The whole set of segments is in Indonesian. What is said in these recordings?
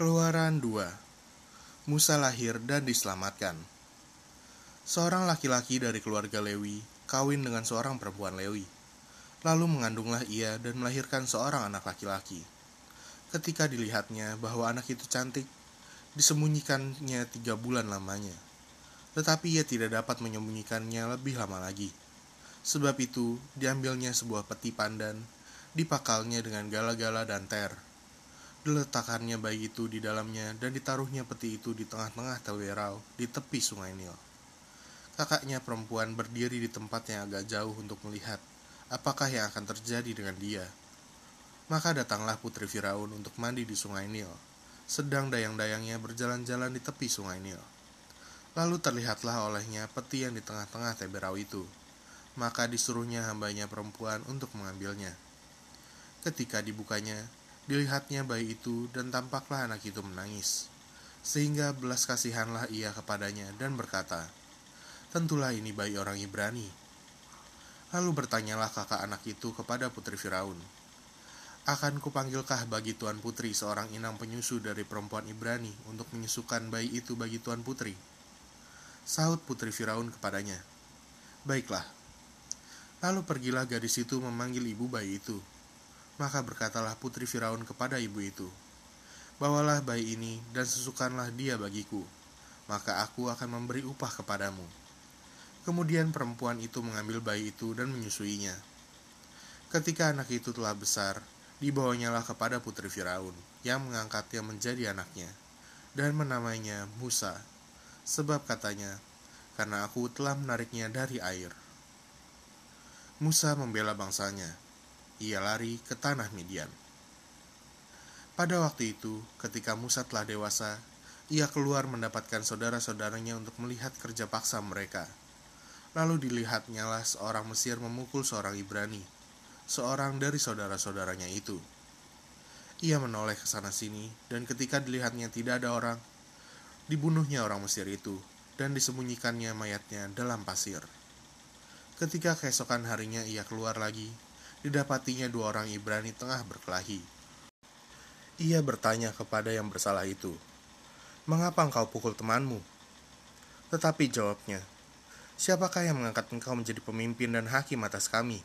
Keluaran 2 Musa lahir dan diselamatkan Seorang laki-laki dari keluarga Lewi kawin dengan seorang perempuan Lewi. Lalu mengandunglah ia dan melahirkan seorang anak laki-laki. Ketika dilihatnya bahwa anak itu cantik, disembunyikannya tiga bulan lamanya. Tetapi ia tidak dapat menyembunyikannya lebih lama lagi. Sebab itu, diambilnya sebuah peti pandan, dipakalnya dengan gala-gala dan ter Diletakkannya bayi itu di dalamnya dan ditaruhnya peti itu di tengah-tengah Tewerau di tepi sungai Nil. Kakaknya perempuan berdiri di tempat yang agak jauh untuk melihat apakah yang akan terjadi dengan dia. Maka datanglah putri Firaun untuk mandi di sungai Nil, sedang dayang-dayangnya berjalan-jalan di tepi sungai Nil. Lalu terlihatlah olehnya peti yang di tengah-tengah Teberau itu. Maka disuruhnya hambanya perempuan untuk mengambilnya. Ketika dibukanya, Dilihatnya bayi itu dan tampaklah anak itu menangis. Sehingga belas kasihanlah ia kepadanya dan berkata, Tentulah ini bayi orang Ibrani. Lalu bertanyalah kakak anak itu kepada putri Firaun, Akan kupanggilkah bagi tuan putri seorang inang penyusu dari perempuan Ibrani untuk menyusukan bayi itu bagi tuan putri? Sahut putri Firaun kepadanya, Baiklah. Lalu pergilah gadis itu memanggil ibu bayi itu, maka berkatalah putri Firaun kepada ibu itu, Bawalah bayi ini dan susukanlah dia bagiku, maka aku akan memberi upah kepadamu. Kemudian perempuan itu mengambil bayi itu dan menyusuinya. Ketika anak itu telah besar, dibawanyalah kepada putri Firaun, yang mengangkatnya menjadi anaknya, dan menamainya Musa, sebab katanya, karena aku telah menariknya dari air. Musa membela bangsanya, ia lari ke tanah Midian. Pada waktu itu, ketika Musa telah dewasa, ia keluar mendapatkan saudara-saudaranya untuk melihat kerja paksa mereka. Lalu dilihatnya lah seorang Mesir memukul seorang Ibrani, seorang dari saudara-saudaranya itu. Ia menoleh ke sana sini, dan ketika dilihatnya tidak ada orang, dibunuhnya orang Mesir itu, dan disembunyikannya mayatnya dalam pasir. Ketika keesokan harinya ia keluar lagi, didapatinya dua orang Ibrani tengah berkelahi. Ia bertanya kepada yang bersalah itu, "Mengapa engkau pukul temanmu?" Tetapi jawabnya, "Siapakah yang mengangkat engkau menjadi pemimpin dan hakim atas kami?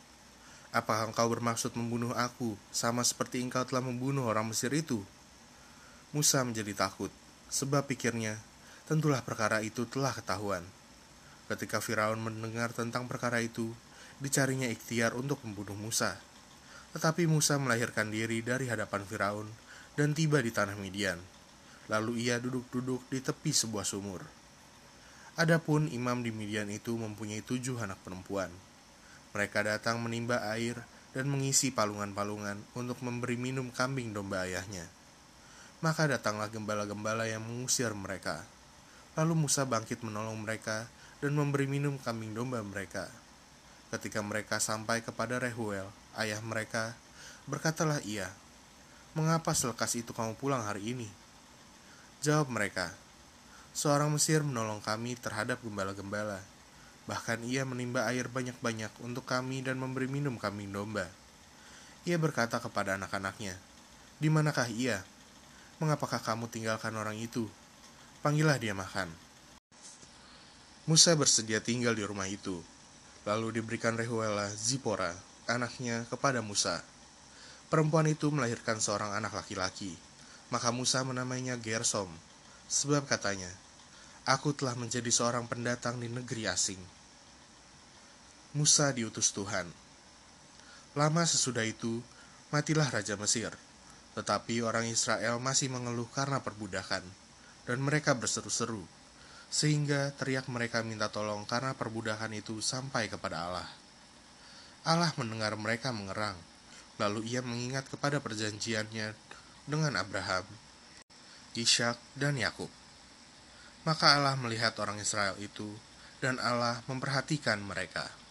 Apakah engkau bermaksud membunuh aku, sama seperti engkau telah membunuh orang Mesir itu?" Musa menjadi takut, sebab pikirnya, tentulah perkara itu telah ketahuan. Ketika Firaun mendengar tentang perkara itu, dicarinya ikhtiar untuk membunuh Musa. Tetapi Musa melahirkan diri dari hadapan Firaun dan tiba di tanah Midian. Lalu ia duduk-duduk di tepi sebuah sumur. Adapun imam di Midian itu mempunyai tujuh anak perempuan. Mereka datang menimba air dan mengisi palungan-palungan untuk memberi minum kambing domba ayahnya. Maka datanglah gembala-gembala yang mengusir mereka. Lalu Musa bangkit menolong mereka dan memberi minum kambing domba mereka. Ketika mereka sampai kepada Rehuel, ayah mereka, berkatalah ia, Mengapa selekas itu kamu pulang hari ini? Jawab mereka, Seorang Mesir menolong kami terhadap gembala-gembala. Bahkan ia menimba air banyak-banyak untuk kami dan memberi minum kambing domba. Ia berkata kepada anak-anaknya, Di manakah ia? Mengapakah kamu tinggalkan orang itu? Panggillah dia makan. Musa bersedia tinggal di rumah itu, Lalu diberikan Rehuela Zipora, anaknya, kepada Musa. Perempuan itu melahirkan seorang anak laki-laki. Maka Musa menamainya Gersom, sebab katanya, Aku telah menjadi seorang pendatang di negeri asing. Musa diutus Tuhan. Lama sesudah itu, matilah Raja Mesir. Tetapi orang Israel masih mengeluh karena perbudakan, dan mereka berseru-seru, sehingga teriak mereka minta tolong karena perbudakan itu sampai kepada Allah. Allah mendengar mereka mengerang, lalu ia mengingat kepada perjanjiannya dengan Abraham, Ishak, dan Yakub. Maka Allah melihat orang Israel itu, dan Allah memperhatikan mereka.